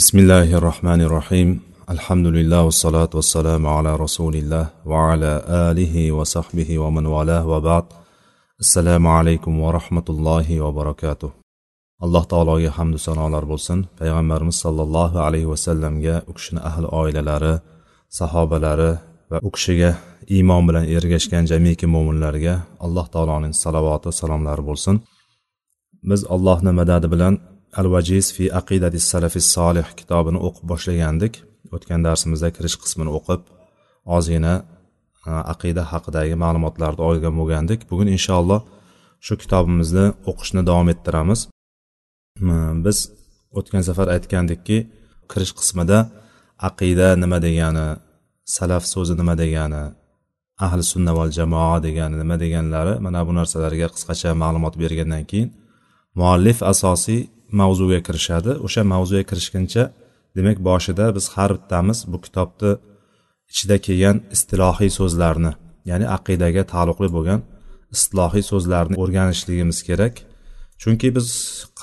bismillahi rohmanir rohim alhamdulillah vassalotu vassalamu ala rasulilloh va ala alihi va sahbihi va man vala va ba'd. Assalomu alaykum va rahmatullohi va barakatuh. Alloh taologa hamdu sanolar bo'lsin. Payg'ambarimiz sollallohu alayhi vasallamga u kishini ahli oilalari sahobalari va u kishiga iymon bilan ergashgan jamiki mo'minlarga alloh taoloning salovati salomlari bo'lsin. Biz allohni madadi bilan al vajiz fi aqidati salafi solih kitobini o'qib boshlagandik. O'tgan darsimizda kirish qismini o'qib ozgina e, aqida haqidagi ma'lumotlarni olgan bo'lgandik. Bugun inshaalloh shu kitobimizni o'qishni davom ettiramiz. E, biz o'tgan safar aytgandikki kirish qismida aqida nima degani salaf so'zi nima degani ahli sunna val jamoa degani nima deganlari mana bu narsalarga qisqacha ma'lumot bergandan keyin muallif asosiy mavzuga kirishadi. O'sha mavzuga kirishguncha demak boshida biz har bittamiz bu kitobni ichida kelgan istilohiy so'zlarni ya'ni aqidaga taalluqli bo'lgan istilohiy so'zlarni o'rganishligimiz kerak. Chunki biz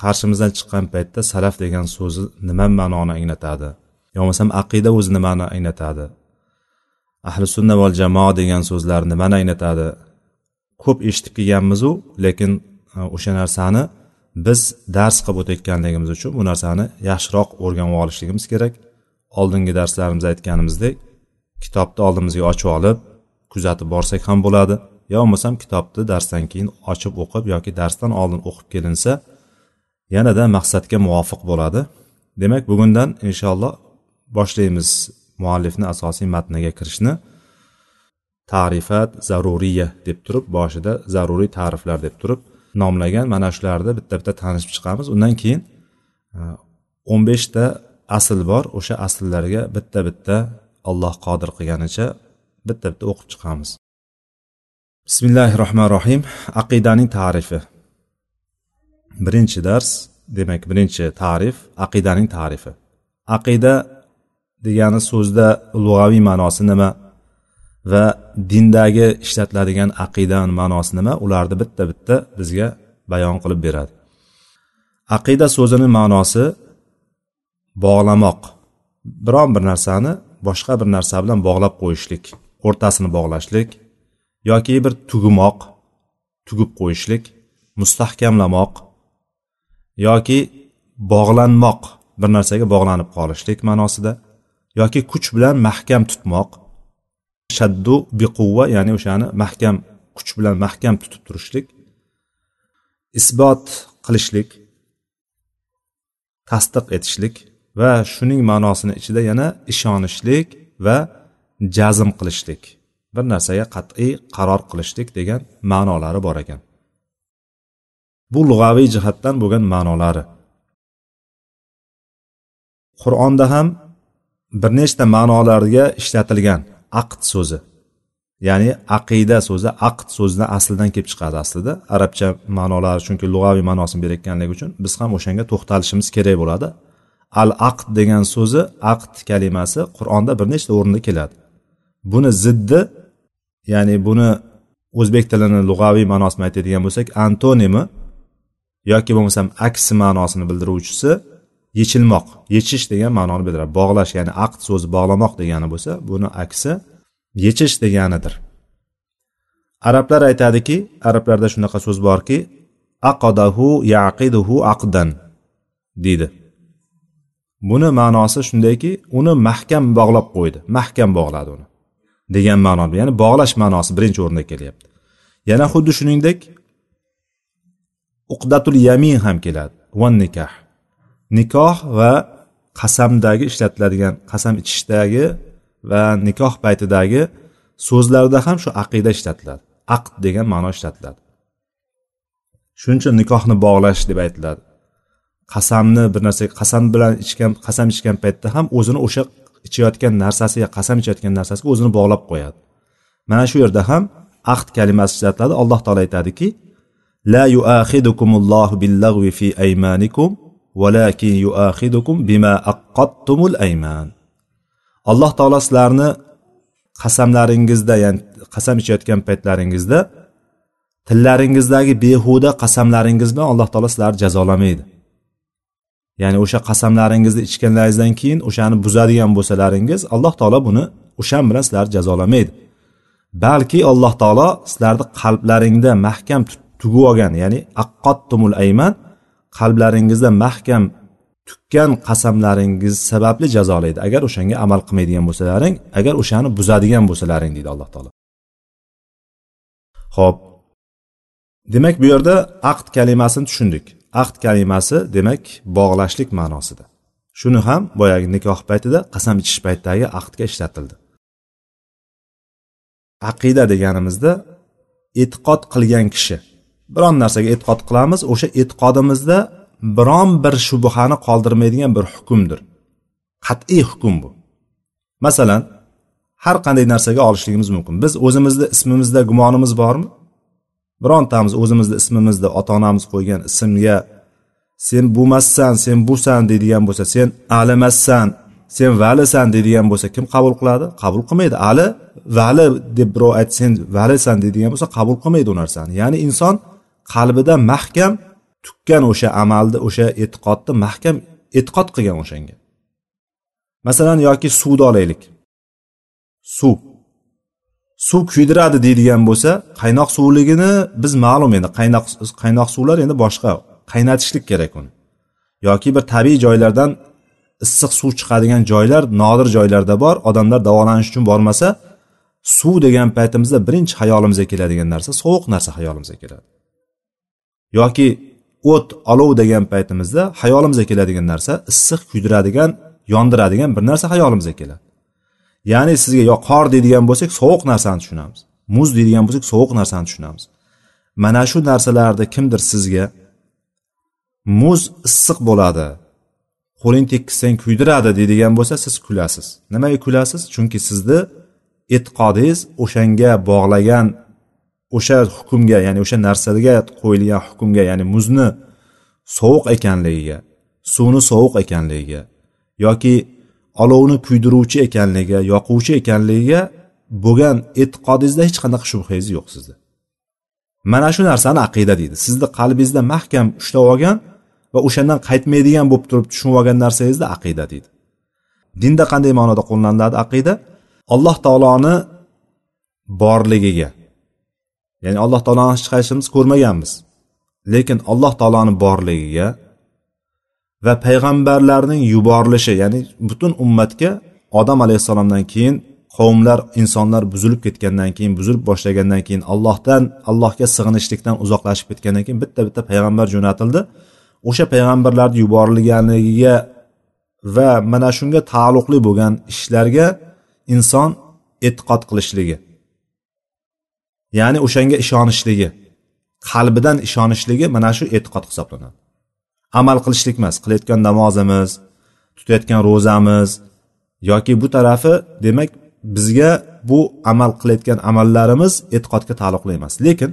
qarshimizdan chiqqan paytda salaf degan so'zi nima ma'noni anglatadi? Yo bo'lmasam aqida o'zi nimani anglatadi? Ahli sunna val jamoa degan so'zlar nimani anglatadi? Ko'p eshitib kelganmizu lekin e, o'sha narsani biz dars qilib o'tayotganligimiz uchun bu narsani yaxshiroq o'rganib olishligimiz kerak. Oldingi darslarimizda aytganimizdek kitobni oldimizga ochib olib kuzatib borsak ham bo'ladi. Yo bo'lmasam kitobni darsdan keyin ochib o'qib yoki darsdan oldin o'qib kelinsa yanada maqsadga muvofiq bo'ladi. Demak bugundan inshaalloh boshlaymiz muallifni asosiy matniga kirishni. Ta'rifat zaruriya deb turib boshida zaruriy ta'riflar deb turib nomlagan mana shularni bitta bitta tanishib chiqamiz. Undan keyin e, o'n beshta asl bor o'sha asllarga bitta bitta alloh qodir qilganicha bitta bitta o'qib chiqamiz. Bismillahi rohmanir rohim aqidaning tarifi. Birinchi dars demak birinchi ta'rif aqidaning tarifi. Aqida degani so'zda lug'aviy ma'nosi nima? Va dindagi ishlatiladigan aqidani ma'nosi nima? Ularni bitta bitta bizga bayon qilib beradi. Aqida so'zini ma'nosi bog'lamoq. Biron bir narsani boshqa bir narsa bilan bog'lab qo'yishlik o'rtasini bog'lashlik yoki bir tugmoq tugib qo'yishlik mustahkamlamoq yoki bog'lanmoq bir narsaga bog'lanib qolishlik ma'nosida yoki kuch bilan mahkam tutmoq shaddu biquvva ya'ni o'shani mahkam kuch bilan mahkam tutib turishlik. Isbot qilishlik. Tasdiq etishlik va shuning ma'nosini ichida yana ishonishlik va jazm qilishlik. Bir narsaga qat'iy qaror qilishlik degan ma'nolari bor ekan. Bu lug'aviy jihatdan bo'lgan ma'nolari. Qur'onda ham bir nechta ma'nolarga ishlatilgan. Aqd so'zi. Ya'ni aqida so'zi aqd so'zidan aslidan kelib chiqadi aslida. Arabcha ma'nolari chunki lug'aviy ma'nosini berayotganligi uchun biz ham o'shanga to'xtalishimiz kerak bo'ladi. Al aqd degan so'zi aqd kalimasi qur'onda bir nechta o'rinda keladi. Buni ziddi ya'ni buni o'zbek tilini lug'aviy ma'nosini aytadigan bo'lsak antonimi yoki bo'lmasam aksi ma'nosini bildiruvchisi yechilmoq yechish degan ma'noni bildiradi. Bog'lash ya'ni aqd so'zi bog'lamoq degani bo'lsa buni aksi yechish deganidir. Arablar aytadiki arablarda shunaqa so'z borki aqadahu yaqiduhu aqdan deydi. Buni ma'nosi shundayki uni mahkam bog'lab qo'ydi. Mahkam bog'ladi uni degan ma'noda ya'ni bog'lash ma'nosi birinchi o'rinda kelyapti. Yana xuddi shuningdek uqdatul yamin ham keladi. Va nikoh nikoh va qasamdagi ishlatiladigan qasam ichishdagi va nikoh paytidagi so'zlarda ham shu aqida ishlatiladi. Aqd degan ma'no ishlatiladi. Shuning uchun nikohni bog'lash deb aytiladi. Qasamni bir narsaga qasam bilan ichgan qasam ichgan paytda ham o'zini o'sha ichayotgan narsasiga qasam ichayotgan narsasiga o'zini bog'lab qo'yadi. Mana shu yerda ham aqd kalimasi ishlatiladi. Alloh taolo aytadiki la yuaxidukumullohu billagvi fi aymanikum valakin yuaxidukum bima aqqattumul ayman. Alloh taolo sizlarni qasamlaringizda ya'ni qasam ichayotgan paytlaringizda tillaringizdagi behuda qasamlaringiz bilan alloh taolo sizlarni jazolamaydi. Ya'ni o'sha qasamlaringizni ichganlaringizdan keyin o'shani buzadigan bo'lsalaringiz alloh taolo buni o'shan bilan sizlarni jazolamaydi. Balki alloh taolo sizlarni qalblaringda mahkam tugib olgan ya'ni aqqottumul ayman qalblaringizda mahkam tukkan qasamlaringiz sababli jazolaydi. Agar o'shanga amal qilmaydigan bo'lsalaring agar o'shani buzadigan bo'lsalaring deydi alloh taolo. Ho'p demak bu yerda aqd kalimasini tushundik. Aqd kalimasi demak bog'lashlik ma'nosida. Shuni ham boyagi nikoh paytida qasam ichish paytidagi aqdga ishlatildi. Aqida deganimizda e'tiqod qilgan kishi biron narsaga e'tiqod qilamiz o'sha e'tiqodimizda biron bir shubhani qoldirmaydigan bir hukmdir. Qat'iy hukm bu. Masalan har qanday narsaga olishligimiz mumkin. Biz o'zimizni ismimizda gumonimiz bormi? Birontamiz o'zimizni ismimizda ota onamiz qo'ygan ismga sen bo'lmassan sen busan deydigan bo'lsa sen alimassan sen valisan deydigan bo'lsa kim qabul qiladi? Qabul qilmaydi. Ali vali deb birov aytsa sen valisan deydigan bo'lsa qabul qilmaydi u narsani. Ya'ni inson qalbida mahkam tukkan o'sha amalni o'sha e'tiqodni mahkam e'tiqod qilgan o'shanga. Masalan yoki suvni olaylik. Suv. Suv kuydiradi deydigan bo'lsa qaynoq suvligini biz ma'lum endi qaynoq qaynoq suvlar endi boshqa qaynatishlik kerak uni. Yoki bir tabiiy joylardan issiq suv chiqadigan joylar nodir joylarda bor odamlar davolanish uchun bormasa suv degan paytimizda birinchi hayolimizga keladigan narsa sovuq narsa hayolimizga keladi. Yoki o't olov degan paytimizda hayolimizga keladigan narsa issiq kuydiradigan yondiradigan bir narsa hayolimizga keladi. Ya'ni sizga yo qor deydigan bo'lsak sovuq narsani tushunamiz. Muz deydigan bo'lsak sovuq narsani tushunamiz. Mana shu narsalarni kimdir sizga muz issiq bo'ladi qo'ling tekkizsang kuydiradi deydigan bo'lsa siz kulasiz. Nimaga kulasiz? Chunki sizni e'tiqodingiz o'shanga bog'lagan o'sha hukmga ya'ni o'sha narsaga qo'yilgan hukmga ya'ni muzni sovuq ekanligiga suvni sovuq ekanligiga yoki olovni kuydiruvchi ekanligiga yoquvchi ekanligiga bo'lgan e'tiqodingizda hech qanaqa shubhangiz yo'q sizda. Mana shu narsani aqida deydi. Sizni qalbingizda mahkam ushlab olgan va o'shandan qaytmaydigan bo'lib turib tushunib olgan narsangizni aqida deydi. Dinda qanday ma'noda qo'llaniladi aqida? Alloh taoloni borligiga ya'ni alloh taoloni hech qaysimiz ko'rmaganmiz. Lekin alloh taoloni borligiga va payg'ambarlarning yuborilishi ya'ni butun ummatga odam alayhissalomdan keyin qavmlar insonlar buzilib ketgandan keyin buzilib boshlagandan keyin allohdan allohga sig'inishlikdan uzoqlashib ketgandan keyin bitta bitta payg'ambar jo'natildi. O'sha payg'ambarlarni yuborilganligiga va mana shunga taalluqli bo'lgan ishlarga inson e'tiqod qilishligi ya'ni o'shanga ishonishligi qalbidan ishonishligi mana shu e'tiqod hisoblanadi. Amal qilishlik emas qilayotgan namozimiz tutayotgan ro'zamiz yoki bu tarafi demak bizga bu amal qilayotgan amallarimiz e'tiqodga taalluqli emas. Lekin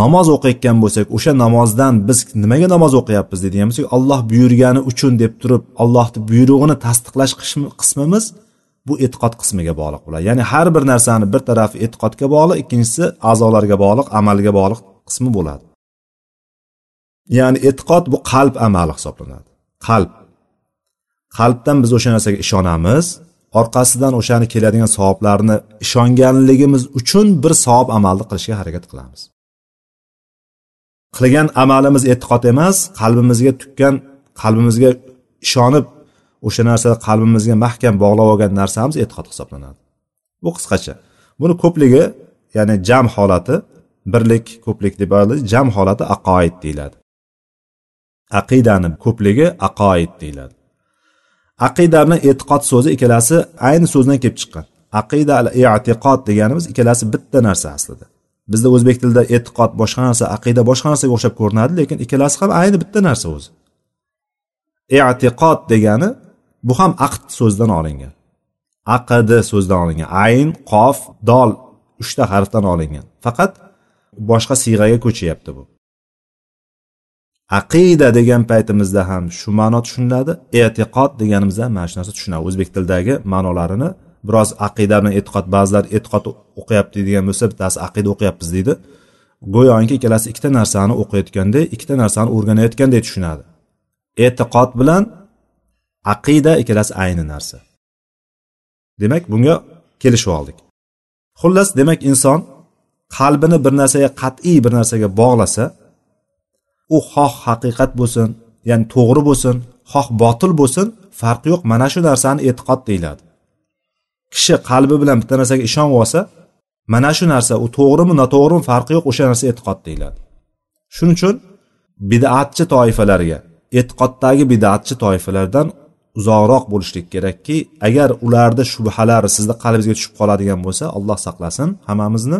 namoz o'qiyotgan bo'lsak o'sha namozdan biz nimaga namoz o'qiyapmiz deydigan bo'lsak olloh buyurgani uchun deb turib allohni buyrug'ini tasdiqlash qismimiz bu e'tiqod qismiga bog'liq bo'ladi ya'ni har bir narsani bir tarafi e'tiqodga bog'liq ikkinchisi a'zolarga bog'liq amalga bog'liq qismi bo'ladi. Ya'ni e'tiqod bu qalb amali hisoblanadi. Qalb. Qalbdan biz o'sha narsaga ishonamiz orqasidan o'shani keladigan savoblarni ishonganligimiz uchun bir savob amalni qilishga harakat qilamiz. Qilgan amalimiz e'tiqod emas qalbimizga tukkan qalbimizga ishonib o'sha narsa qalbimizga mahkam bog'lab olgan narsamiz e'tiqod hisoblanadi. Bu qisqacha. Buni ko'pligi ya'ni jam holati birlik ko'plik deb aytiladi jam holati aqoid deyiladi. Aqidani ko'pligi aqoid deyiladi. Aqida bilan e'tiqod so'zi ikkalasi ayni so'zdan kelib chiqqan. Aqida al e'tiqod deganimiz ikkalasi bitta narsa aslida. Bizda o'zbek tilida e'tiqod boshqa narsa aqida boshqa narsaga o'xshab ko'rinadi lekin ikkalasi ham ayni bitta narsa o'zi. E'tiqod degani bu ham aqd so'zidan olingan. Aqd so'zidan olingan. Ayn qof dol uchta harfdan olingan. Faqat boshqa siyg'aga ko'chyapti bu. Aqida degan paytimizda ham shu ma'no tushuniladi. E'tiqod deganimizda mana shu narsa tushunadi. O'zbek tilidagi ma'nolarini biroz aqida bilan e'tiqod ba'zilar e'tiqod o'qiyapti deydigan bo'lsa bittasi aqida o'qiyapmiz deydi. Go'yoki ikkalasi ikkita narsani o'qiyotganday ikkita narsani o'rganayotganday tushunadi. E'tiqod bilan aqida ikkalasi ayni narsa. Demak bunga kelishib oldik. Xullas demak inson qalbini bir narsaga qat'iy bir narsaga bog'lasa u xoh haqiqat bo'lsin ya'ni to'g'ri bo'lsin xoh botil bo'lsin farqi yo'q. Mana shu narsani e'tiqod deyiladi. Kishi qalbi bilan bitta narsaga ishonib olsa mana shu narsa u to'g'rimi noto'g'rimi farqi yo'q o'sha narsa e'tiqod deyiladi. Shuning uchun bidatchi toifalarga e'tiqoddagi bidatchi toifalardan uzoqroq bo'lishlik kerakki agar ularni shubhalar sizni qalbingizga tushib qoladigan bo'lsa alloh saqlasin hammamizni.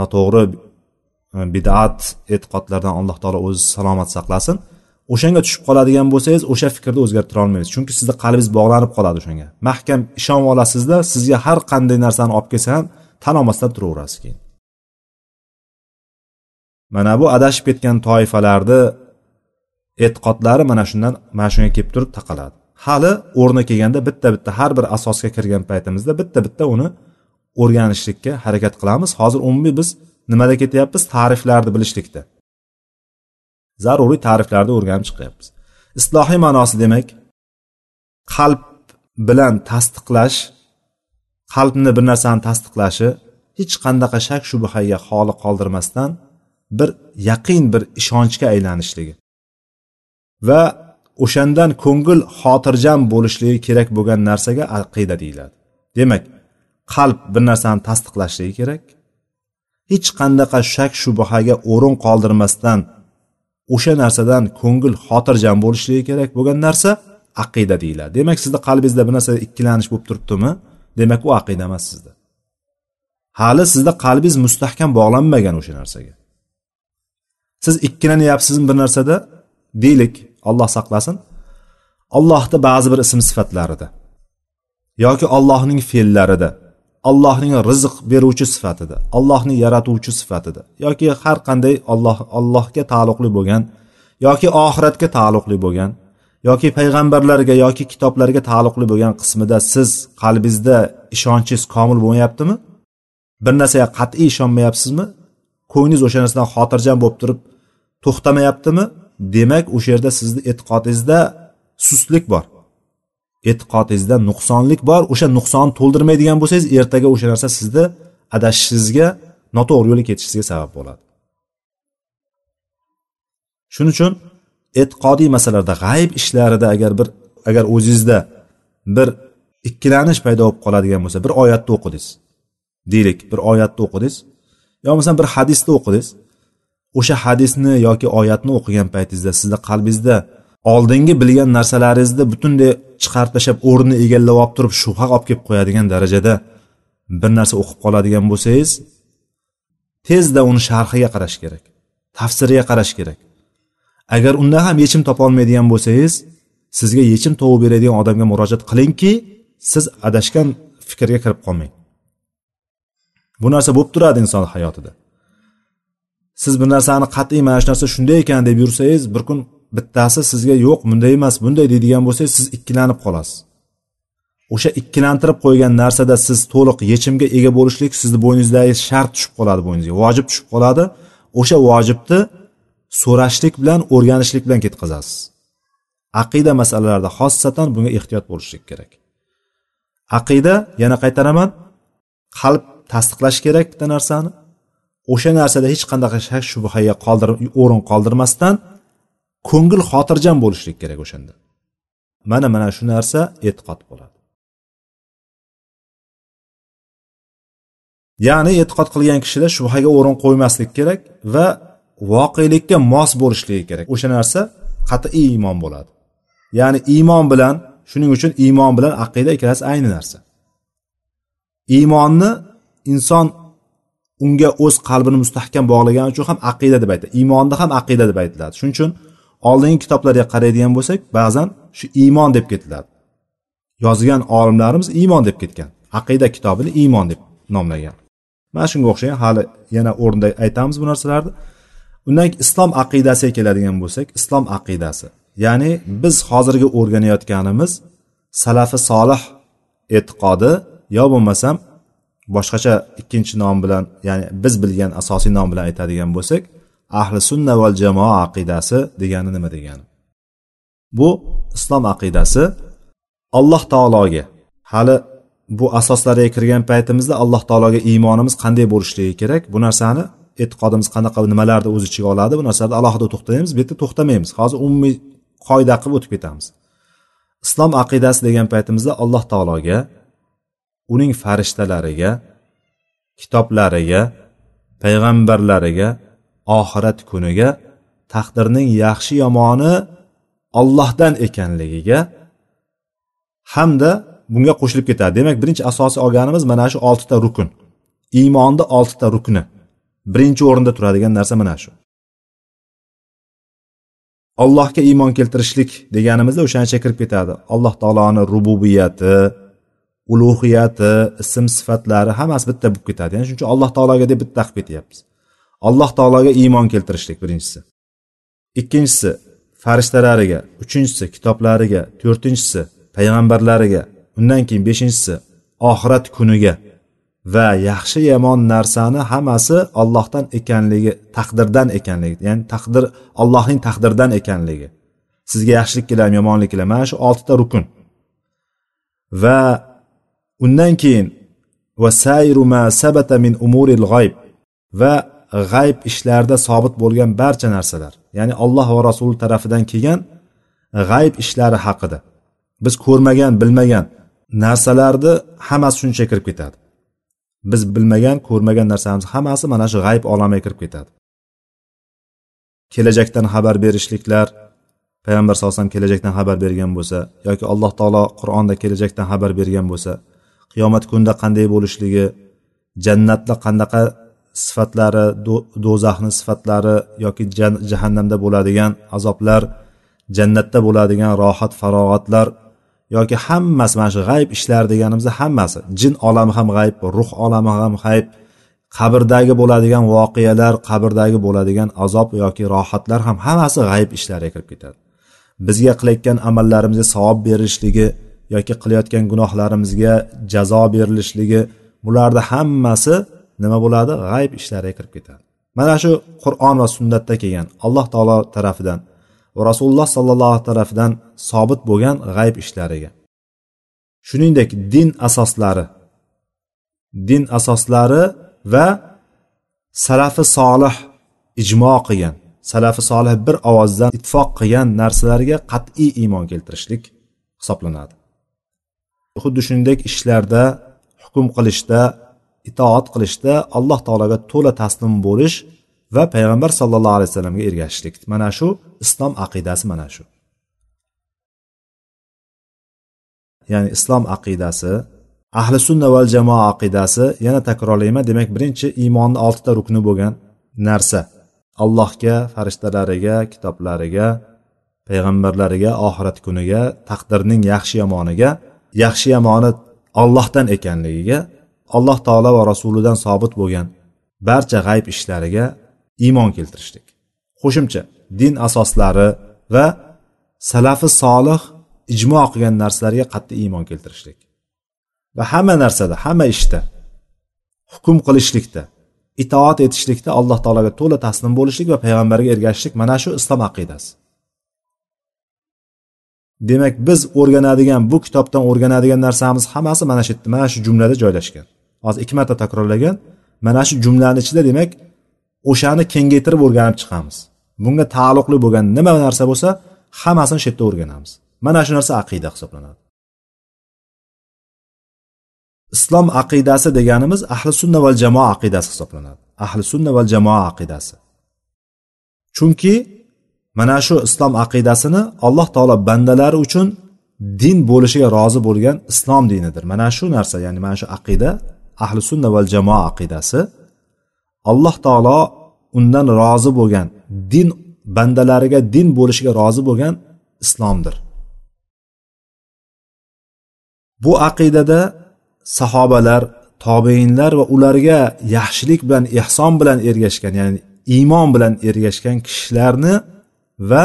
Noto'g'ri e, bidat e'tiqodlardan alloh taolo o'zi salomat saqlasin. O'shanga tushib qoladigan bo'lsangiz o'sha fikrni o'zgartira olmaysiz chunki sizni qalbingiz bog'lanib qoladi o'shanga. Mahkam ishonib olasizda sizga har qanday narsani olib kelsa ham tan olmasdan turaverasiz keyin. Mana bu adashib ketgan toifalarni e'tiqodlari mana shundan mana shunga kelib turib taqaladi. Hali o'rni kelganda bitta bitta har bir asosga kirgan paytimizda bitta bitta uni o'rganishlikka harakat qilamiz. Hozir umumiy biz nimada ketyapmiz? Ta'riflarni bilishlikda. Zaruriy ta'riflarni o'rganib chiqyapmiz. Islohiy ma'nosi demak qalb bilan tasdiqlash qalbni bir narsani tasdiqlashi hech qanaqa shak shubhaga xoli qoldirmasdan bir yaqin bir ishonchga aylanishligi va o'shandan ko'ngil xotirjam bo'lishligi kerak bo'lgan narsaga aqida deyiladi. Demak qalb bir narsani tasdiqlashligi kerak. Hech qanaqa shak shubhaga o'rin qoldirmasdan o'sha narsadan ko'ngil xotirjam bo'lishligi kerak bo'lgan narsa aqida deyiladi. Demak sizni qalbingizda bir narsa ikkilanish bo'lib turibdimi? Demak u aqida emas sizda. Hali sizda qalbingiz mustahkam bog'lanmagan o'sha narsaga. Siz ikkilanyapsizmi bir narsada? Deylik. Alloh saqlasin. Allohni ba'zi bir ism sifatlarida yoki allohning fe'llarida allohning rizq beruvchi sifatida allohni yaratuvchi sifatida yoki har qanday olloh allohga taalluqli bo'lgan yoki oxiratga taalluqli bo'lgan yoki payg'ambarlarga yoki kitoblarga taalluqli bo'lgan qismida siz qalbingizda ishonchingiz komil bo'lmayaptimi? Bir narsaga qat'iy ishonmayapsizmi? Ko'nglingiz o'sha narsadan xotirjam bo'lib turib to'xtamayaptimi? Demak o'sha yerda sizni e'tiqodingizda sustlik bor. E'tiqodingizda nuqsonlik bor. O'sha nuqsonni to'ldirmaydigan bo'lsangiz ertaga o'sha narsa sizni adashishingizga noto'g'ri yo'lga ketishingizga sabab bo'ladi. Shuning uchun e'tiqodiy masalalarda g'ayb ishlarida agar bir agar o'zingizda bir ikkilanish paydo bo'lib qoladigan bo'lsa bir oyatni o'qidingiz. Deylik bir oyatni o'qidingiz. Yo bo'lmasam bir hadisni o'qidingiz. O'sha hadisni yoki oyatni o'qigan paytingizda sizni qalbingizda oldingi bilgan narsalaringizni butunlay chiqarib tashlab o'rnini egallab olib turib shubha olib kelib qo'yadigan darajada bir narsa o'qib qoladigan bo'lsangiz tezda uni sharhiga qarash kerak tafsiriga qarash kerak. Agar unda ham yechim topolmaydigan bo'lsangiz sizga yechim topib beradigan odamga murojaat qilingki siz adashgan fikrga kirib qolmang. Bu narsa bo'lib turadi inson hayotida. Siz bir narsani qat'iy mana shu narsa shunday ekan deb yursangiz bir kun bittasi sizga yo'q bunday emas bunday deydigan bo'lsangiz siz ikkilanib qolasiz. O'sha ikkilantirib qo'ygan narsada siz to'liq yechimga ega bo'lishlik sizni bo'yningizdagi shart tushib qoladi bo'yningizga vojib tushib qoladi. O'sha vojibni so'rashlik bilan o'rganishlik bilan ketkazasiz. Aqida masalalarida xossatan bunga ehtiyot bo'lishlik kerak. Aqida yana qaytaraman qalb tasdiqlash kerak bitta narsani. O'sha narsada hech qanaqa shak shubhaga qoldir o'rin qoldirmasdan ko'ngil xotirjam bo'lishlik kerak o'shanda. Mana mana shu narsa e'tiqod bo'ladi. Ya'ni e'tiqod qilgan kishida shubhaga o'rin qo'ymaslik kerak va voqelikka mos bo'lishligi kerak. O'sha narsa qat'iy iymon bo'ladi. Ya'ni iymon bilan shuning uchun iymon bilan aqida ikkalasi ayni narsa. Iymonni inson unga o'z qalbini mustahkam bog'lagani uchun ham aqida deb aytadi. Iymonni ham aqida deb aytiladi. Shuning uchun oldingi kitoblarga qaraydigan bo'lsak ba'zan shu iymon deb ketiladi. Yozgan olimlarimiz iymon deb ketgan. Aqida kitobini iymon deb nomlagan. Mana shunga o'xshagan hali yana o'rinda aytamiz bu narsalarni. Undan keyin islom aqidasiga keladigan bo'lsak islom aqidasi. Ya'ni biz hozirgi o'rganayotganimiz salafi solih e'tiqodi yo bo'lmasam boshqacha ikkinchi nom bilan ya'ni biz bilgan asosiy nom bilan aytadigan bo'lsak ahli sunna val jamoa aqidasi degani nima degani? Bu islom aqidasi alloh taologa hali bu asoslariga kirgan paytimizda alloh taologa iymonimiz qanday bo'lishligi kerak? Bu narsani e'tiqodimiz qanaqa nimalarni o'z ichiga oladi? Bu narsalarda alohida to'xtaymiz bu yerda to'xtamaymiz. Hozir umumiy qoida qilib o'tib ketamiz. Islom aqidasi degan paytimizda alloh taologa uning farishtalariga kitoblariga payg'ambarlariga oxirat kuniga taqdirning yaxshi yomoni ollohdan ekanligiga hamda bunga qo'shilib ketadi. Demak birinchi asosiy olganimiz mana shu oltita rukun iymonni oltita rukni. Birinchi o'rinda turadigan narsa mana shu. Allohga iymon keltirishlik deganimizda o'shancha kirib ketadi. Alloh taoloni rububiyati ulug'iyati ism sifatlari hammasi bitta bo'lib ketadi. Ya'ni shuning uchun alloh taologa deb bitta qilib ketyapmiz. Alloh taologa iymon keltirishlik birinchisi. Ikkinchisi farishtalariga. Uchinchisi kitoblariga. To'rtinchisi payg'ambarlariga. Undan keyin beshinchisi oxirat kuniga. Va yaxshi yomon narsani hammasi ollohdan ekanligi taqdirdan ekanligi. Ya'ni taqdir allohning taqdirdan ekanligi. Sizga yaxshilik keladimi yomonlik keladimi mana shu oltita rukun va undan keyin va sayru ma sabata min umuril g'ayb va g'ayb ishlarida sobit bo'lgan barcha narsalar ya'ni alloh va rasuli tarafidan kelgan g'ayb ishlari haqida. Biz ko'rmagan bilmagan narsalarni hammasi shuncha kirib ketadi. Biz bilmagan ko'rmagan narsamiz hammasi mana shu g'ayb olamiga kirib ketadi. Kelajakdan xabar berishliklar payg'ambar sallallohu alayhi vasallam kelajakdan xabar bergan bo'lsa yoki alloh taolo qur'onda kelajakdan xabar bergan bo'lsa qiyomat kunida qanday bo'lishligi jannatda qanaqa sifatlari do'zaxni sifatlari yoki jahannamda bo'ladigan azoblar jannatda bo'ladigan rohat farog'atlar yoki hammasi mana shu g'ayb ishlar deganimizda hammasi jin olami ham g'ayb ruh olami ham g'ayb qabrdagi bo'ladigan voqealar qabrdagi bo'ladigan azob yoki rohatlar ham hammasi g'ayb ishlariga kirib ketadi. Bizga qilayotgan amallarimizga savob berishligi yoki qilayotgan gunohlarimizga jazo berilishligi bularni hammasi nima bo'ladi? G'ayb ishlariga kirib ketadi. Mana shu qur'on va sunnatda kelgan alloh taolo tarafidan va rasululloh sollallohu tarafidan sobit bo'lgan g'ayb ishlariga. Shuningdek din asoslari. Din asoslari va salafi solih ijmo qilgan salafi solih bir ovozdan ittifoq qilgan narsalarga qat'iy iymon keltirishlik hisoblanadi. Xuddi shuningdek ishlarda hukm qilishda itoat qilishda alloh taologa to'la taslim bo'lish va payg'ambar sallallohu alayhi vasallamga ergashishlik. Mana shu islom aqidasi mana shu. Ya'ni islom aqidasi ahli sunna val jamoa aqidasi yana takrorlayman. Demak birinchi iymonni oltita rukni bo'lgan narsa. Allohga farishtalariga kitoblariga payg'ambarlariga oxirat kuniga taqdirning yaxshi yomoniga yaxshi yomoni ollohdan ekanligiga alloh taolo va rasulidan sobit bo'lgan barcha g'ayb ishlariga iymon keltirishlik qo'shimcha din asoslari va salafi solih ijmo qilgan narsalarga qat'iy iymon keltirishlik. Va hamma narsada hamma ishda hukm qilishlikda itoat etishlikda alloh taologa to'la taslim bo'lishlik va payg'ambarga ergashishlik mana shu islom aqidasi. Demak biz o'rganadigan bu kitobdan o'rganadigan narsamiz hammasi mana shu yerda mana shu jumlada joylashgan. Hozir ikki marta takrorlagan. Mana shu jumlani ichida demak o'shani kengaytirib o'rganib chiqamiz. Bunga taalluqli bo'lgan nima narsa bo'lsa hammasini shu yerda o'rganamiz. Mana shu narsa aqida hisoblanadi. Islom aqidasi deganimiz ahli sunna val jamoa aqidasi hisoblanadi. Ahli sunna val jamoa aqidasi. Chunki mana shu islom aqidasini alloh taolo bandalari uchun din bo'lishiga rozi bo'lgan islom dinidir. Mana shu narsa ya'ni mana shu aqida ahli sunna val jamoa aqidasi. Alloh taolo undan rozi bo'lgan din bandalariga din bo'lishiga rozi bo'lgan islomdir. Bu aqidada sahobalar tobeinlar va ularga yaxshilik bilan ehson bilan ergashgan ya'ni iymon bilan ergashgan kishilarni va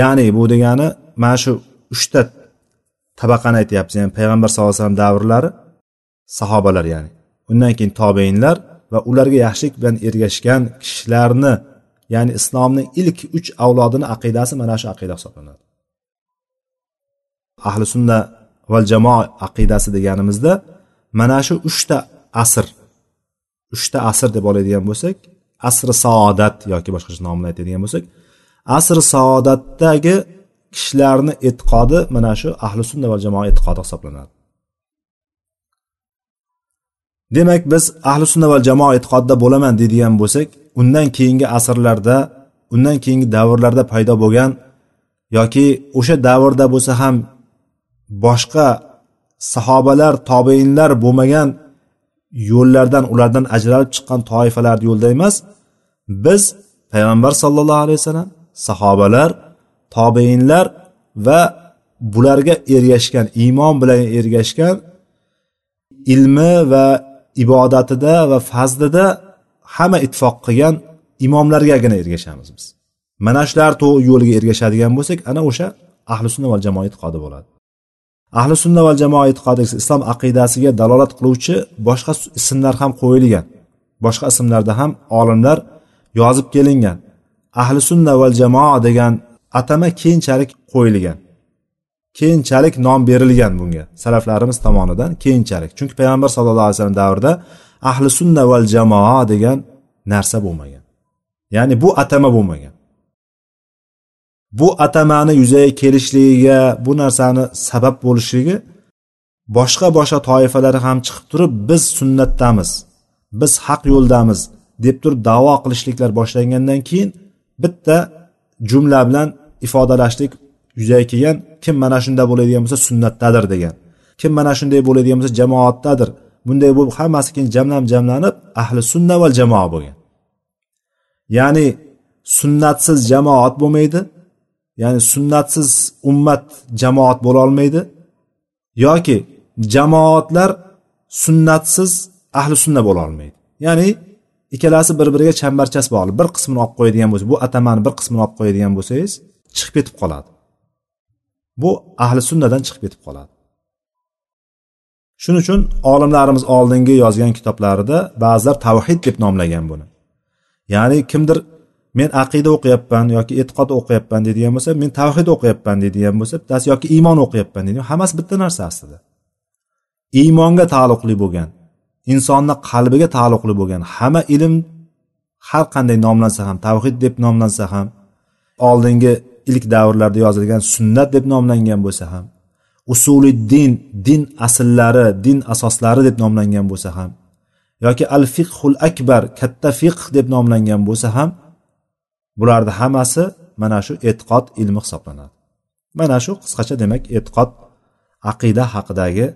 ya'ni bu degani mana shu uchta tabaqani aytyapmiz ya'ni payg'ambar sallallohu alayhi vasallam davrlari sahobalar ya'ni. Undan keyin tobeinlar va ularga yaxshilik bilan ergashgan kishilarni ya'ni islomning ilk uch avlodini aqidasi mana shu aqida hisoblanadi. Ahli sunna val jamoa aqidasi deganimizda mana shu uchta asr uchta asr deb oladigan bo'lsak asri saodat yoki boshqacha nom bilan aytadigan bo'lsak asr saodatdagi kishilarni e'tiqodi mana shu ahli sunna va jamoa e'tiqodi hisoblanadi. Demak biz ahli sunna va jamoa e'tiqodida bo'laman deydigan bo'lsak undan keyingi asrlarda undan keyingi davrlarda paydo bo'lgan yoki o'sha davrda bo'lsa ham boshqa sahobalar tobeinlar bo'lmagan yo'llardan ulardan ajralib chiqqan toifalarni yo'lida emas biz payg'ambar sollallohu alayhi vasallam sahobalar tobeinlar va bularga ergashgan iymon bilan ergashgan ilmi va ibodatida va fazlida hamma ittifoq qilgan imomlargagina ergashamiz biz. Mana shular yo'liga ergashadigan bo'lsak ana o'sha ahli sunna val jamoa e'tiqodi bo'ladi. Ahli sunna val jamoa e'tiqodi islom aqidasiga dalolat qiluvchi boshqa ismlar ham qo'yilgan. Boshqa ismlarda ham olimlar yozib kelingan. Ahli sunna val jamoa degan atama keyinchalik qo'yilgan. Keyinchalik nom berilgan bunga. Salaflarimiz tomonidan keyinchalik. Chunki payg'ambar sallallohu alayhi vasallam davrida ahli sunna val jamoa degan narsa bo'lmagan. Ya'ni bu atama bo'lmagan. Bu atamani yuzaga kelishligiga bu narsani sabab bo'lishligi boshqa boshqa toifalar ham chiqib turib biz sunnatdamiz biz haq yo'ldamiz deb turib davo qilishliklar boshlangandan keyin bitta jumla bilan ifodalashlik yuzaga kelgan kim mana shunday bo'ladigan bo'lsa sunnatdadir degan. Kim mana shunday bo'ladigan bo'lsa jamoatdadir. Bunday bo'lib hammasi keyin jamlanib jamlanib ahli sunna va jamoa bo'lgan. Ya'ni sunnatsiz jamoat bo'lmaydi ya'ni sunnatsiz ummat jamoat bo'lolmaydi yoki jamoatlar sunnatsiz ahli sunna bo'lolmaydi ya'ni ikkalasi bir biriga chambarchas bog'liq bir qismini olib qo'yadigan bo'lsa bu atamani bir qismini olib qo'yadigan bo'lsangiz chiqib ketib qoladi. Bu ahli sunnadan chiqib ketib qoladi. Shuning uchun olimlarimiz oldingi yozgan kitoblarida ba'zilar tavhid deb nomlagan buni. Ya'ni kimdir men aqida o'qiyapman yoki e'tiqod o'qiyapman deydigan bo'lsa men tavhid o'qiyapman deydigan bo'lsa bittasi yoki iymon o'qiyapman deydigan hammasi bitta narsa aslida. Iymonga taalluqli bo'lgan insonni qalbiga taalluqli bo'lgan hamma ilm har qanday nomlansa ham tavhid deb nomlansa ham oldingi ilk davrlarda yozilgan sunnat deb nomlangan bo'lsa ham usuli din din asllari din asoslari deb nomlangan bo'lsa ham yoki al fiqhul akbar katta fiqh deb nomlangan bo'lsa ham bularni hammasi mana shu e'tiqod ilmi hisoblanadi. Mana shu qisqacha demak e'tiqod aqida haqidagi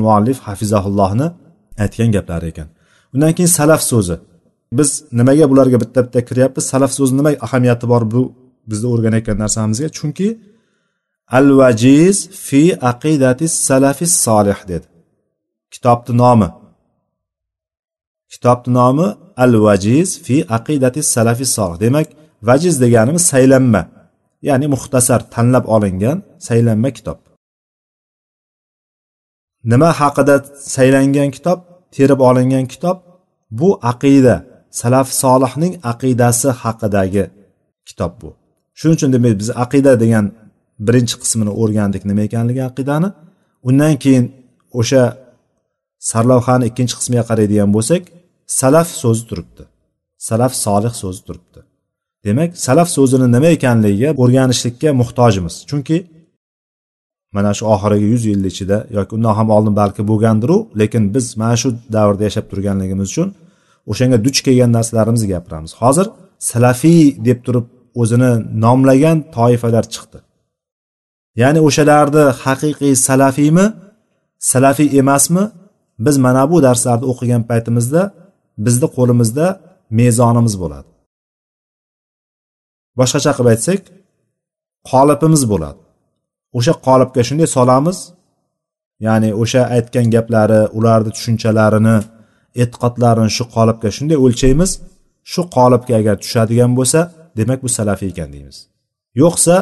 muallif hafizahullohni aytgan gaplari ekan. Undan keyin salaf so'zi. Biz nimaga bularga bitta bitta kiryapmiz? Salaf so'zi nima ahamiyati bor bu bizni o'rganayotgan narsamizga? Chunki al vajiz fi aqidati salafi solih dedi. Kitobni nomi. Kitobni nomi al vajiz fi aqidati salafi solih demak vajiz deganimiz saylanma. Ya'ni muxtasar tanlab olingan saylanma kitob. Nima haqida saylangan kitob terib olingan kitob? Bu aqida salaf solihning aqidasi haqidagi kitob bu. Shuning uchun demak biz aqida degan birinchi qismini o'rgandik nima ekanligi aqidani. Undan keyin o'sha sarlavhani ikkinchi qismiga qaraydigan bo'lsak salaf so'zi turibdi. Salaf solih so'zi turibdi. Demak salaf so'zini nima ekanligiga o'rganishlikka muhtojmiz. Chunki mana shu oxirgi yuz yil ichida yoki undan ham oldin balki bo'lgandiru lekin biz mana shu davrda yashab turganligimiz uchun o'shanga duch kelgan narsalarimizni gapiramiz. Hozir salafiy deb turib o'zini nomlagan toifalar chiqdi. Ya'ni o'shalarni haqiqiy salafiymi salafiy emasmi biz mana bu darslarni o'qigan paytimizda bizni qo'limizda mezonimiz bo'ladi. Boshqacha qilib aytsak qolipimiz bo'ladi. O'sha qolipga shunday solamiz? Ya'ni o'sha aytgan gaplari ularni tushunchalarini e'tiqodlarini shu qolipga shunday o'lchaymiz. Shu qolipga agar tushadigan bo'lsa demak bu salafiy ekan deymiz. Yo'qsa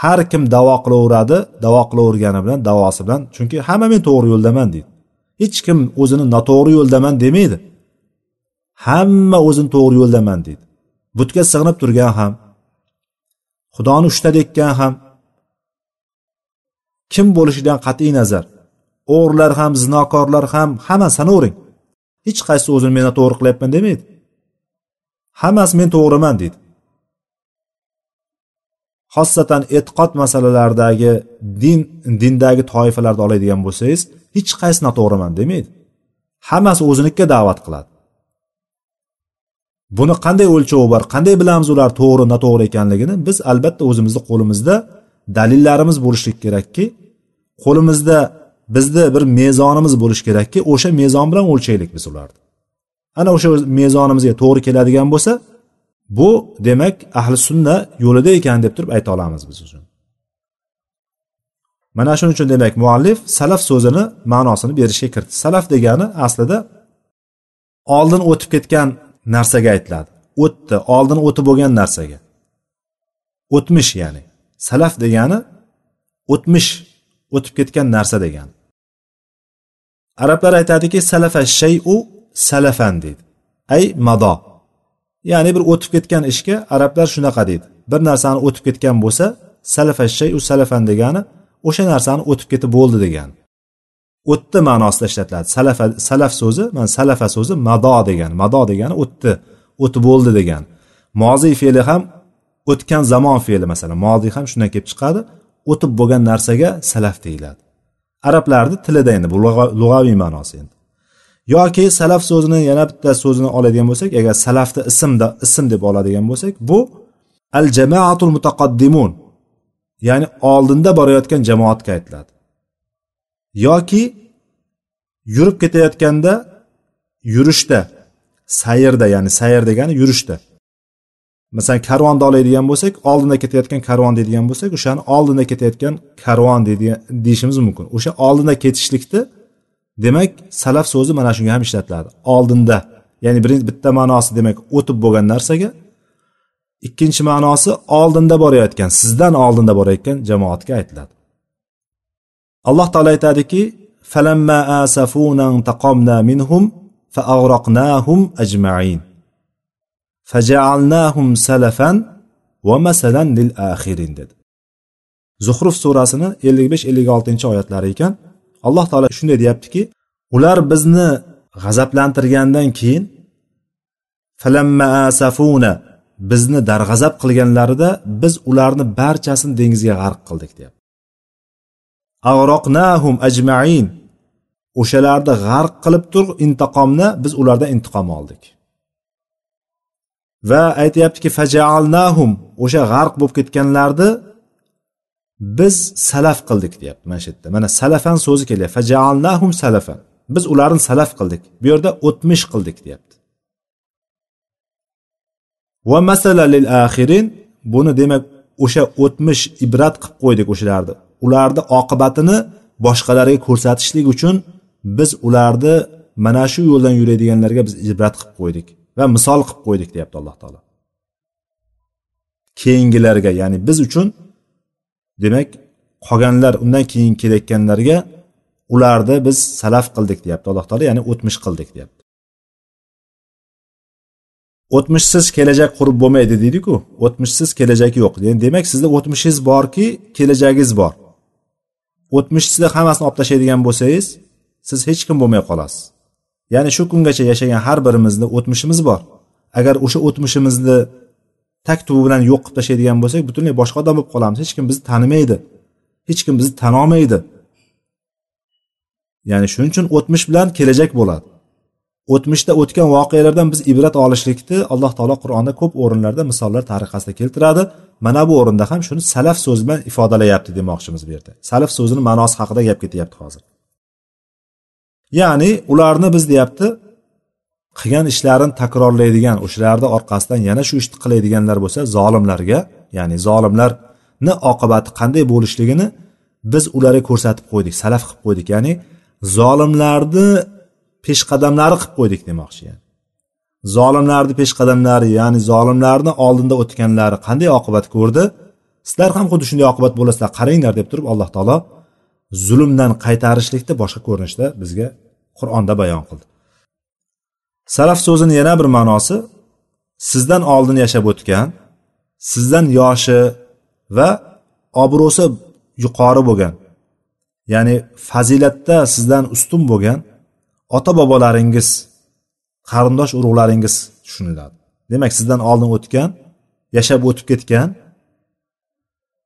har kim davo qilaveradi davo qilavergani bilan davosi bilan chunki hamma men to'g'ri yo'ldaman deydi. Hech kim o'zini noto'g'ri yo'ldaman demaydi. Hamma o'zini to'g'ri yo'ldaman deydi. Butga sig'inib turgan ham xudoni uchta dekkan ham kim bo'lishidan qat'iy nazar. O'g'rilar ham zinokorlar ham hammasini sanavering. Hech qaysi o'zini men to'g'ri qilyapman demaydi. Hammasi men to'g'riman deydi. Xossatan e'tiqod masalalaridagi din dindagi toifalarni oladigan bo'lsangiz hech qaysi noto'g'riman demaydi. Hammasi o'zinikiga da'vat qiladi. Buni qanday o'lchovi bor qanday bilamiz ular to'g'ri noto'g'ri ekanligini biz albatta o'zimizni qo'limizda dalillarimiz bo'lishligi kerakki qo'limizda bizni bir mezonimiz bo'lishi kerakki o'sha mezon bilan o'lchaylik biz ularni. Ana o'sha mezonimizga to'g'ri keladigan bo'lsa bu demak ahli sunna yo'lida ekan deb turib ayta olamiz biz uchun. Mana shuning uchun demak muallif salaf so'zini ma'nosini berishga kiritdi. Salaf degani aslida oldin o'tib ketgan narsaga aytiladi. O'tdi oldin o'tib bo'lgan narsaga. O'tmish ya'ni. Salaf degani o'tmish o'tib ketgan narsa degani arablar aytadiki salafa shayu salafan deydi. Ay mado. Ya'ni bir o'tib ketgan ishga arablar shunaqa deydi. Bir narsani o'tib ketgan bo'lsa salafa shayu salafan degani o'sha narsani o'tib ketib bo'ldi degani o'tdi ma'nosida ishlatiladi. Salafa salaf so'zi mana salafa so'zi mado degani mado degani o'tdi o'ti bo'ldi degani moziy fe'li ham o'tgan zamon fe'li masalan. Modiy ham shundan kelib chiqadi. O'tib bo'lgan narsaga salaf deyiladi. Arablarni tilida endi bu lug'aviy ma'nosi endi. Yoki salaf so'zini yana bitta so'zini oladigan bo'lsak agar salafni ismda ism deb oladigan bo'lsak bu al jamaatul mutaqaddimun ya'ni oldinda borayotgan jamoatga aytiladi. Yoki yurib ketayotganda yurishda sayrda ya'ni sayr degani yurishda. Masalan karvonni oladigan bo'lsak oldinda ketayotgan karvon deydigan bo'lsak o'shani oldinda ketayotgan karvon deydigan deyishimiz mumkin. O'sha oldinda ketishlikni demak salaf so'zi mana shunga ham ishlatiladi. Oldinda ya'ni birinchi bitta ma'nosi demak o'tib bo'lgan narsaga ikkinchi ma'nosi oldinda borayotgan sizdan oldinda borayotgan jamoatga aytiladi. Alloh taolo aytadiki falamma asafuna taqomna minhum fajaalnahum salafan va masalan lil axirin dedi. Zuhruf surasini 55-56 oyatlari ekan alloh taolo shunday deyaptiki ular bizni g'azablantirgandan keyin falamma asafuna bizni darg'azab qilganlarida biz ularni barchasini dengizga g'arq qildik deyapti. ag'roqnahum ajmain o'shalarni g'arq qilib tur intiqomni biz ulardan intiqom oldik. Va aytyaptiki fajaalnahum o'sha g'arq bo'lib ketganlarni biz salaf qildik deyapti mana shu yerda. Mana salafan so'zi kelyapti fajaalnahum salafan biz ularni salaf qildik. Bu yerda o'tmish qildik deyapti. Va masala lil axirin buni demak o'sha o'tmish ibrat qilib qo'ydik o'shalarni. Ularni oqibatini boshqalarga ko'rsatishlik uchun biz ularni mana shu yo'ldan yuradiganlarga biz ibrat qilib qo'ydik. Va misol qilib qo'ydik deyapti alloh taolo. Keyingilarga ya'ni biz uchun demak qolganlar undan keyin kelayotganlarga ularni biz salaf qildik deyapti alloh taolo ya'ni o'tmish qildik deyapti. O'tmishsiz kelajak qurib bo'lmaydi deydiku o'tmishsiz kelajak yo'q. Demak sizda o'tmishingiz borki kelajagingiz bor. O'tmishingizni hammasini olib tashlaydigan bo'lsangiz siz hech kim bo'lmay qolasiz. Ya'ni shu kungacha yashagan har birimizni o'tmishimiz bor. Agar o'sha o'tmishimizni tak tubi bilan yo'q qilib tashlaydigan bo'lsak butunlay boshqa odam bo'lib qolamiz. Hech kim bizni tanimaydi. Hech kim bizni tanolmaydi ya'ni shuning uchun o'tmish bilan kelajak bo'ladi. O'tmishda o'tgan voqealardan biz ibrat olishlikni alloh taolo qur'onda ko'p o'rinlarda misollar tariqasida keltiradi. Mana bu o'rinda ham shuni salaf so'zi bilan ifodalayapti demoqchimiz bu yerda. Salaf so'zini ma'nosi haqida gap ketyapti hozir. Ya'ni ularni biz deyapti qilgan ishlarini takrorlaydigan o'shalarni orqasidan yana shu ishni qiladiganlar bo'lsa zolimlarga ya'ni zolimlarni oqibati qanday bo'lishligini biz ularga ko'rsatib qo'ydik salaf qilib qo'ydik. Ya'ni zolimlarni peshqadamlari qilib qo'ydik demoqchi yani. Zolimlarni peshqadamlari ya'ni zolimlarni oldinda o'tganlari qanday oqibat ko'rdi? Sizlar ham xuddi shunday oqibat bo'lasizlar qaranglar deb turib alloh taolo zulmdan qaytarishlikni boshqa ko'rinishda bizga qur'onda bayon qildi. Salaf so'zini yana bir ma'nosi sizdan oldin yashab o'tgan sizdan yoshi va obro'si yuqori bo'lgan ya'ni fazilatda sizdan ustun bo'lgan ota bobolaringiz qarindosh urug'laringiz tushuniladi. Demak sizdan oldin o'tgan yashab o'tib ketgan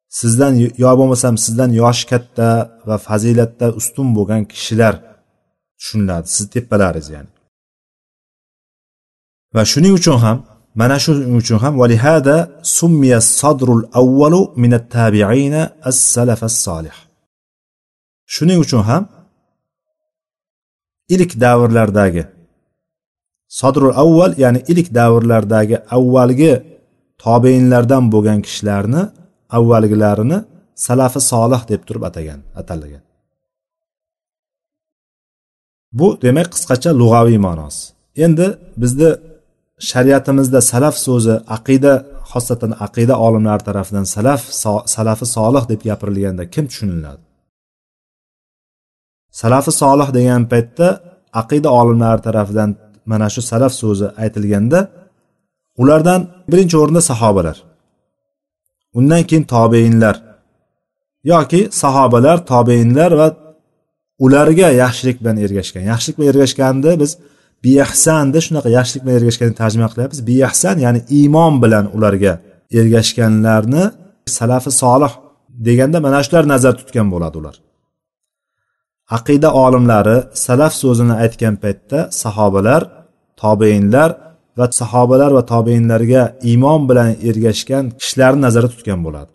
sizdan yo bo'lmasam sizdan yoshi katta va fazilatda ustun bo'lgan kishilar tushuniladi. Sizni tepalaringiz ya'ni. Va shuning uchun ham mana shuning uchun ham valihada summiya sadrul avvalu minat tabiina as salafas solih shuning uchun ham ilk davrlardagi sodrul avval ya'ni ilk davrlardagi avvalgi tobeinlardan bo'lgan kishilarni avvalgilarini salafi solih deb turib atagan atalgan. Bu demak qisqacha lug'aviy ma'nosi. Endi bizni shariatimizda salaf so'zi aqida xosatan aqida olimlari tarafidan salaf salafi solih deb gapirilganda kim tushuniladi? Salafi solih degan paytda aqida olimlari tarafidan mana shu salaf so'zi aytilganda ulardan birinchi o'rinda sahobalar. Undan keyin tobeinlar yoki sahobalar tobeinlar va ularga yaxshilik bilan ergashgan. Yaxshilik bilan ergashganni biz biyahsanda shunaqa yaxshilik bilan ergashganni tarjima qilyapmiz biyahsan ya'ni iymon bilan ularga ergashganlarni salafi solih deganda mana shular nazarda tutgan bo'ladi ular. Aqida olimlari salaf so'zini aytgan paytda sahobalar tobeinlar va sahobalar va tobeinlarga iymon bilan ergashgan kishilarni nazarda tutgan bo'ladi.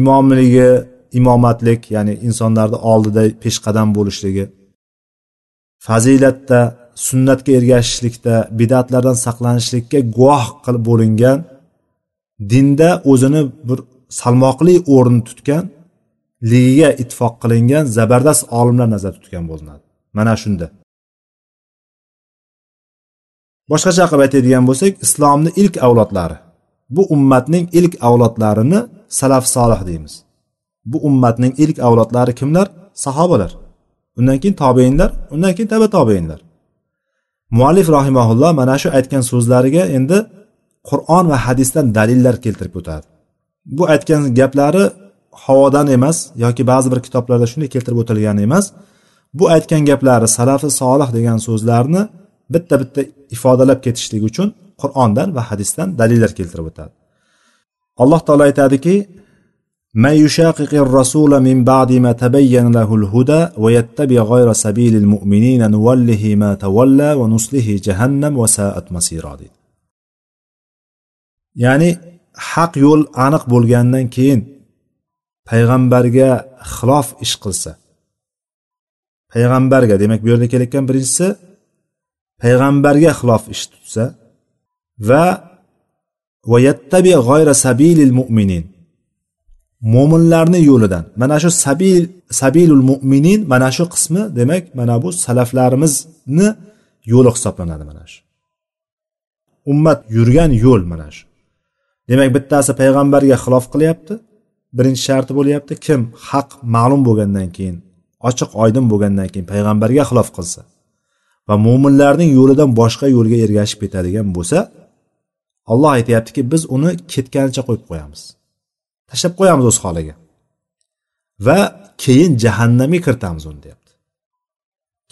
Imomligi imomatlik ya'ni insonlarni oldida peshqadam bo'lishligi fazilatda sunnatga ergashishlikda bidatlardan saqlanishlikka guvoh qilib bo'lingan dinda o'zini bir salmoqli o'rin tutgan ligiga ittifoq qilingan zabardast olimlar nazarda tutgan bo'linadi. Mana shunda. Boshqacha qilib aytadigan bo'lsak islomni ilk avlodlari bu ummatning ilk avlodlarini salaf solih deymiz. Bu ummatning ilk avlodlari kimlar? Sahobalar. Undan keyin tobeinlar undan keyin taba tobeinlar. Muallif rahimaulloh mana shu aytgan so'zlariga endi qur'on va hadisdan dalillar keltirib o'tadi. Bu aytgan gaplari havodan emas yoki ba'zi bir kitoblarda shunday keltirib o'tilgan emas. Bu aytgan gaplari salafi solih degan so'zlarni bitta bitta ifodalab ketishlik uchun qur'ondan va hadisdan dalillar keltirib o'tadi alloh taolo aytadiki من يشاقق الرسول من بعد ما تبين له الهدى ويتبع غير سبيل المؤمنين نوله ما تولى ونصله جهنم وساءت مصيرا deydi ya'ni haq yo'l aniq bo'lgandan keyin payg'ambarga xilof ish qilsa payg'ambarga demak bu yerda kelayotgan birinchisi payg'ambarga xilof ish tutsa va vayattabi g'oyra sabilil mu'minin mo'minlarni yo'lidan. Mana shu sabil sabilul mu'minin mana shu qismi demak mana bu salaflarimizni yo'li hisoblanadi mana shu. Ummat yurgan yo'l mana shu. Demak bittasi payg'ambarga xilof qilyapti. Birinchi sharti bo'lyapti kim haq ma'lum bo'lgandan keyin ochiq oydin bo'lgandan keyin payg'ambarga xilof qilsa. Va mo'minlarning yo'lidan boshqa yo'lga ergashib ketadigan bo'lsa olloh aytyaptiki biz uni ketganicha qo'yib qo'yamiz. Tashlab qo'yamiz o'z holiga. Va keyin jahannamga kiritamiz uni deyapti.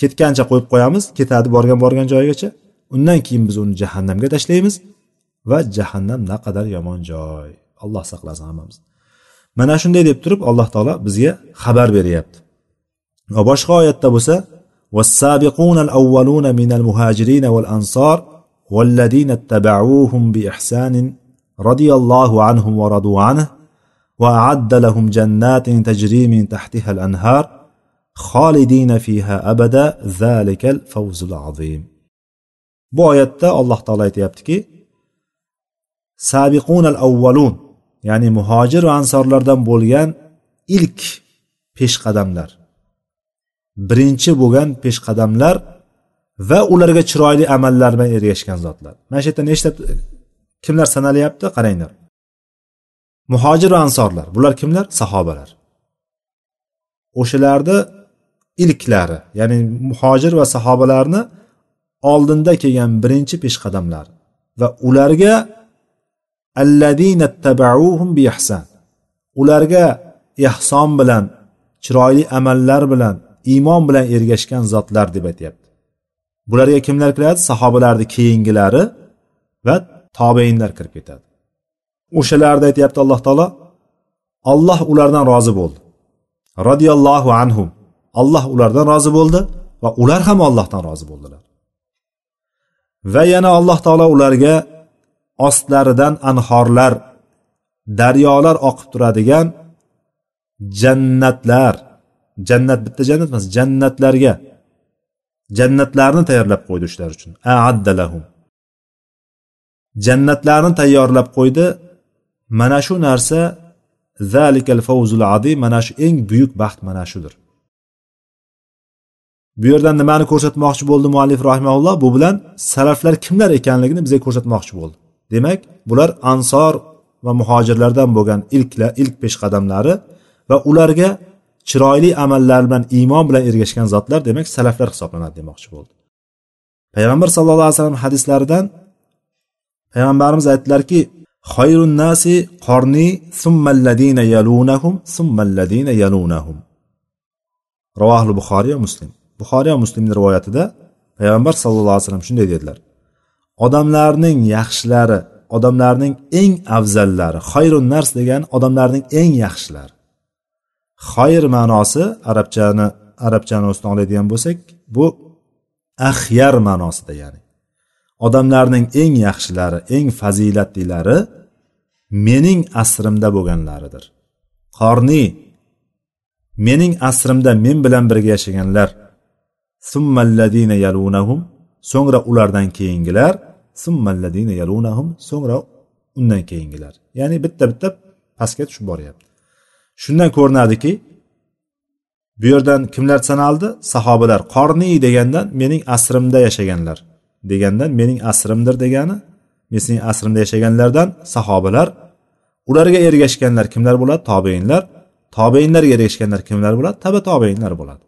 Ketgancha qo'yib qo'yamiz ketadi borgan borgan joyigacha undan keyin biz uni jahannamga tashlaymiz va jahannam naqadar yomon joy. Alloh saqlasin hammamizni mana shunday deb turib alloh taolo bizga xabar beryapti. Va boshqa oyatda bo'lsa والسابقون الأولون من المهاجرين والأنصار والذين اتبعوهم بإحسان رضي الله عنهم ورضوا عنه وأعد لهم جنات تجري من تحتها الأنهار خالدين فيها أبدا. ذلك الفوز العظيم. Bu oyatda alloh taolo aytyaptiki sabiqun al avvalun ya'ni muhojir va ansorlardan bo'lgan ilk peshqadamlar birinchi bo'lgan peshqadamlar va ularga chiroyli amallar bilan ergashgan zotlar. Mana shu yerda nechta kimlar sanalyapti qaranglar. Muhojir va ansorlar. Bular kimlar? Sahobalar. O'shalarni ilklari ya'ni muhojir va sahobalarni oldinda kelgan birinchi peshqadamlar va ularga alladina bi ularga ehson bilan chiroyli amallar bilan iymon bilan ergashgan zotlar deb aytyapti. Bularga kimlar kiradi? Sahobalarni keyingilari va tobeinlar kirib ketadi. O'shalarni aytyapti alloh taolo alloh ulardan rozi bo'ldi. Roziyallohu anhum. Alloh ulardan rozi bo'ldi va ular ham ollohdan rozi bo'ldilar. Va yana alloh taolo ularga ostlaridan anhorlar daryolar oqib turadigan jannatlar jannat bitta jannat emas jannatlarga. Jannatlarni tayyorlab qo'ydi shular uchun. Aaddalahum jannatlarni tayyorlab qo'ydi. Mana shu narsa zalikal fawzul adim mana shu eng buyuk baxt mana shudir. Bu yerdan nimani ko'rsatmoqchi bo'ldi muallif rahimaulloh bu bilan salaflar kimlar ekanligini bizga ko'rsatmoqchi bo'ldi. Demak bular ansor va muhojirlardan bo'lgan ilklar ilk peshqadamlari va ularga chiroyli amallar bilan iymon bilan ergashgan zotlar demak salaflar hisoblanadi demoqchi bo'ldi. Payg'ambar sallallohu alayhi vasallam hadislaridan payg'ambarimiz aytdilarki xayrun nasi qorni summalladina yalunahum summalladina yalunahum. Ravohli buxoriy va muslim. Buxoriy va muslimni rivoyatida payg'ambar sallallohu alayhi vasallam shunday dedilar. Odamlarning yaxshilari odamlarning eng afzallari xayrun nars degani odamlarning eng yaxshilari xayr ma'nosi arabchani arabchani ustun oladigan bo'lsak bu axyar ma'nosida ya'ni odamlarning eng yaxshilari eng fazilatlilari mening asrimda bo'lganlaridir. Qorniy mening asrimda men bilan birga yashaganlar summalladina yalunahum so'ngra ulardan keyingilar summalladina yalunahum so'ngra undan keyingilar. Ya'ni bitta bitta pastga tushib boryapti. Shundan ko'rinadiki bu yerdan kimlar sanaldi sahobalar qorniy degandan mening asrimda yashaganlar degandan mening asrimdir degani mening asrimda yashaganlardan sahobalar ularga ergashganlar kimlar bo'ladi? Tobeinlar. Tobeinlarga ergashganlar kimlar bo'ladi? Taba tobeinlar bo'ladi.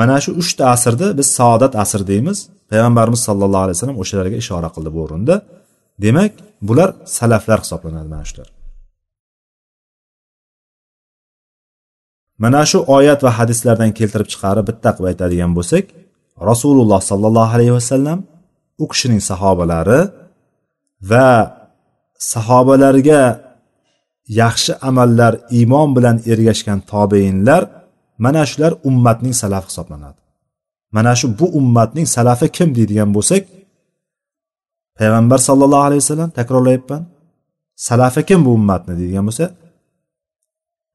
Mana shu uchta asrni biz saodat asr deymiz. Payg'ambarimiz sallallohu alayhi vasallam o'shalarga ishora qildi bu o'rinda. Demak bular salaflar hisoblanadi mana shular. Mana shu oyat va hadislardan keltirib chiqarib bitta qilib aytadigan bo'lsak rasululloh sollallohu alayhi vasallam u kishining sahobalari va sahobalarga yaxshi amallar iymon bilan ergashgan tobeinlar mana shular ummatning salafi hisoblanadi. Mana shu bu ummatning salafi kim deydigan bo'lsak payg'ambar sallallohu alayhi vasallam takrorlayapman. Salafi kim bu ummatni deydigan bo'lsa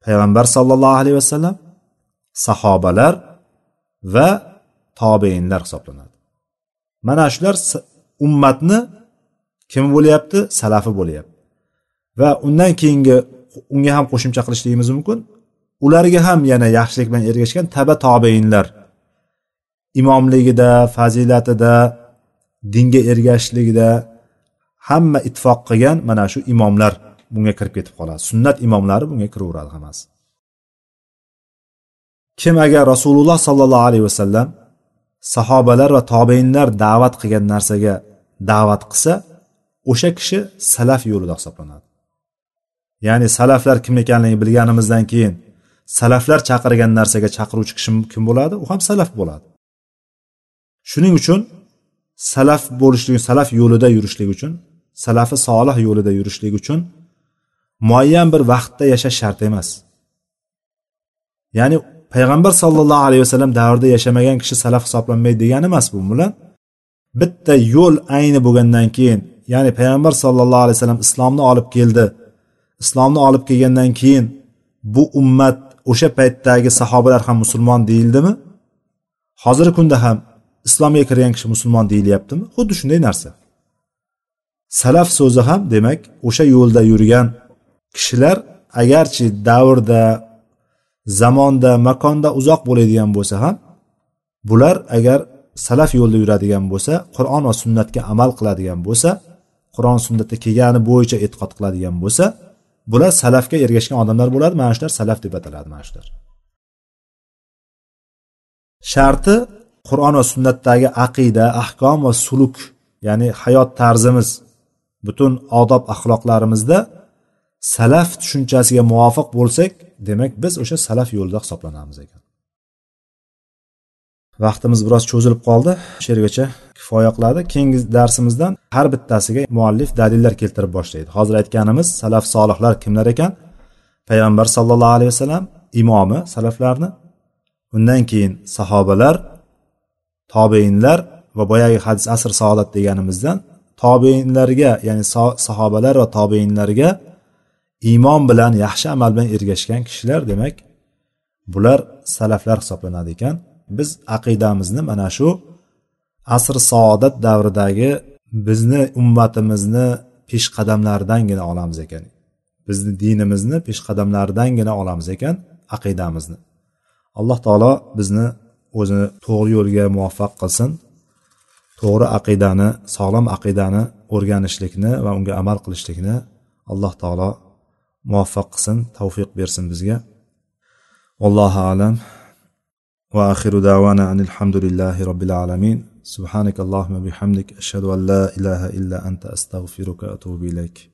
payg'ambar sollallohu alayhi vasallam sahobalar va tobeinlar hisoblanadi. Mana shular ummatni kim bo'lyapti? Salafi bo'lyapti. Va undan keyingi unga ham qo'shimcha qilishligimiz mumkin. Ularga ham yana yaxshilik bilan ergashgan taba tobeinlar imomligida fazilatida dinga ergashishligida hamma ittifoq qilgan mana shu imomlar bunga kirib ketib qoladi. Sunnat imomlari bunga kiraveradi hammasi. Kim agar rasululloh sollallohu alayhi vasallam sahobalar va tobeinlar da'vat qilgan narsaga da'vat qilsa o'sha kishi salaf yo'lida hisoblanadi. Ya'ni salaflar kim ekanligini bilganimizdan keyin salaflar chaqirgan narsaga chaqiruvchi kishi kim bo'ladi? U ham salaf bo'ladi. Shuning uchun salaf bo'lishlik salaf yo'lida yurishlik uchun salafi solih yo'lida yurishlik uchun muayyan bir vaqtda yashash shart emas. Ya'ni payg'ambar sollallohu alayhi vasallam davrida yashamagan kishi salaf hisoblanmaydi degani emas bu bilan bitta yo'l ayni bo'lgandan keyin ya'ni payg'ambar sollallohu alayhi vasallam islomni olib keldi. Islomni olib kelgandan keyin bu ummat o'sha paytdagi sahobalar ham musulmon deyildimi? Hozirgi kunda ham islomga kirgan kishi musulmon deyilyaptimi? Xuddi shunday narsa. Salaf so'zi ham demak o'sha yo'lda yurgan kishilar agarchi davrda zamonda makonda uzoq bo'ladigan bo'lsa ham bular agar salaf yo'lida yuradigan bo'lsa qur'on va sunnatga amal qiladigan bo'lsa qur'on sunnatda kelgani bo'yicha e'tiqod qiladigan bo'lsa bular salafga ergashgan odamlar bo'ladi mana shular salaf deb ataladi mana shular. Sharti qur'on va sunnatdagi aqida ahkom va suluk ya'ni hayot tarzimiz butun odob axloqlarimizda salaf tushunchasiga muvofiq bo'lsak demak biz o'sha salaf yo'lida hisoblanamiz ekan. Vaqtimiz biroz cho'zilib qoldi. Shu yergacha kifoya qiladi. Keyingi darsimizdan har bittasiga muallif dalillar keltirib boshlaydi. Hozir aytganimiz salaf solihlar kimlar ekan? Payg'ambar sallallohu alayhi vasallam imomi salaflarni. Undan keyin sahobalar tobeinlar va boyagi hadis asr saodat deganimizdan tobeinlarga ya'ni sahobalar va tobeinlarga iymon bilan yaxshi amal bilan ergashgan kishilar demak bular salaflar hisoblanadi ekan. Biz aqidamizni mana shu asr saodat davridagi bizni ummatimizni peshqadamlaridangina olamiz ekan. Bizni dinimizni peshqadamlaridangina olamiz ekan aqidamizni. Alloh taolo bizni o'zini to'g'ri yo'lga muvaffaq qilsin. To'g'ri aqidani sog'lom aqidani o'rganishlikni va unga amal qilishlikni alloh taolo muvaffaq qilsin tavfiq bersin bizga vallohu alam va axiru davana alhamdulillahi robbil alamin سبحانك اللهم بحمدك أشهد أن لا إله إلا أنت أستغفرك وأتوب إليك